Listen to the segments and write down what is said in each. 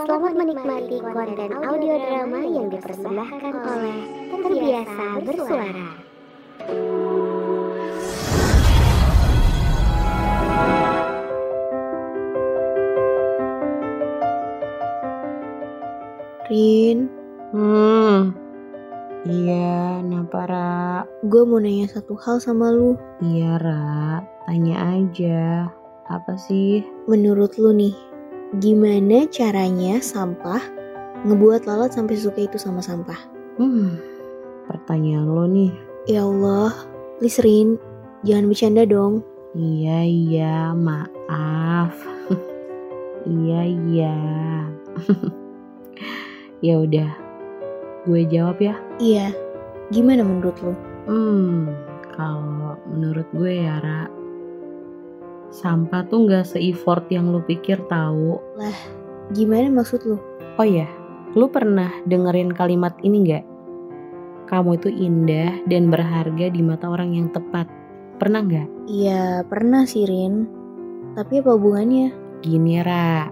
Selamat menikmati konten audio drama yang dipersembahkan oleh Terbiasa Bersuara. Rin, Hmm. Iya, kenapa Ra? gue mau nanya satu hal sama lu. Iya Ra, tanya aja. Apa sih? Menurut lu nih, gimana caranya sampah ngebuat lalat sampai suka itu sama sampah? Hmm, pertanyaan lo nih. Ya Allah, please Rin, jangan bercanda dong. Iya, iya, maaf. iya, iya. ya udah, gue jawab ya. Iya, gimana menurut lu? Hmm, kalau menurut gue ya Ra, sampah tuh nggak se-effort yang lu pikir tahu. Gimana maksud lu? Oh iya, lu pernah dengerin kalimat ini nggak? Kamu itu indah dan berharga di mata orang yang tepat. Pernah nggak? Iya, pernah sih Rin. Tapi apa hubungannya? Gini Ra,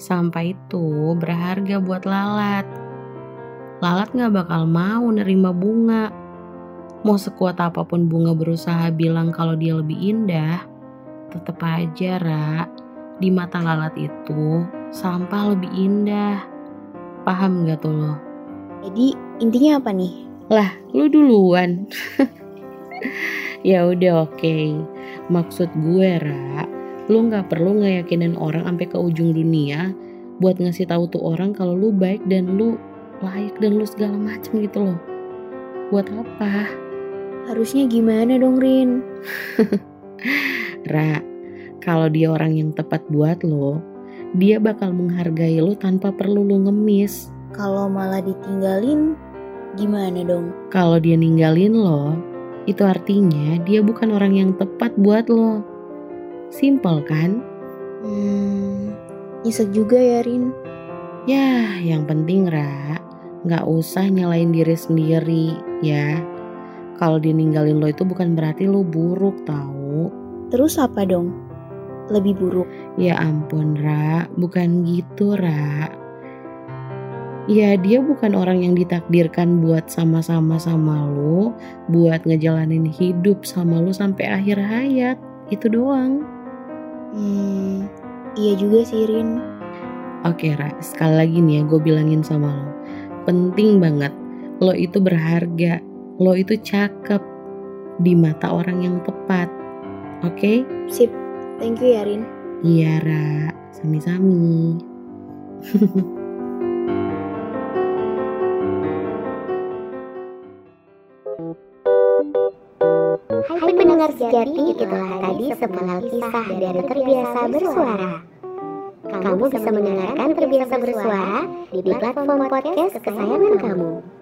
sampah itu berharga buat lalat. Lalat nggak bakal mau nerima bunga. Mau sekuat apa pun bunga berusaha bilang kalau dia lebih indah, tetep aja Ra, di mata lalat itu sampah lebih indah. Paham nggak tuh lo? Jadi intinya apa nih? Lah, lu duluan. ya udah oke. Maksud gue, Ra, lu nggak perlu ngeyakinin orang sampai ke ujung dunia buat ngasih tahu tuh orang kalau lu baik dan lu layak dan lu segala macem gitu loh. Buat apa? Harusnya gimana dong Rin? Ra, kalau dia orang yang tepat buat lo, dia bakal menghargai lo tanpa perlu lu ngemis. Kalau malah ditinggalin, gimana dong? Kalau dia ninggalin lo, itu artinya dia bukan orang yang tepat buat lo. Simple kan? Hmm, nyesek juga ya Rin. Ya, yang penting Ra, nggak usah nyalain diri sendiri ya. Kalau dia ninggalin lo itu bukan berarti lo buruk tahu. Terus apa dong? Lebih buruk. Ya ampun Ra, bukan gitu Ra. Ya dia bukan orang yang ditakdirkan buat sama-sama sama lo, buat ngejalanin hidup sama lo sampai akhir hayat. Itu doang. Hmm, iya juga sih Rin. Oke Ra, sekali lagi nih ya gue bilangin sama lo. Penting banget, lo itu berharga, lo itu cakep di mata orang yang tepat. Oke? Sip, thank you ya Rin. Iya Ra, sami-sami. Hai pendengar sejati, itulah tadi sepenggal kisah dari Terbiasa Bersuara. Kamu bisa mendengarkan Terbiasa Bersuara di platform podcast kesayangan kamu.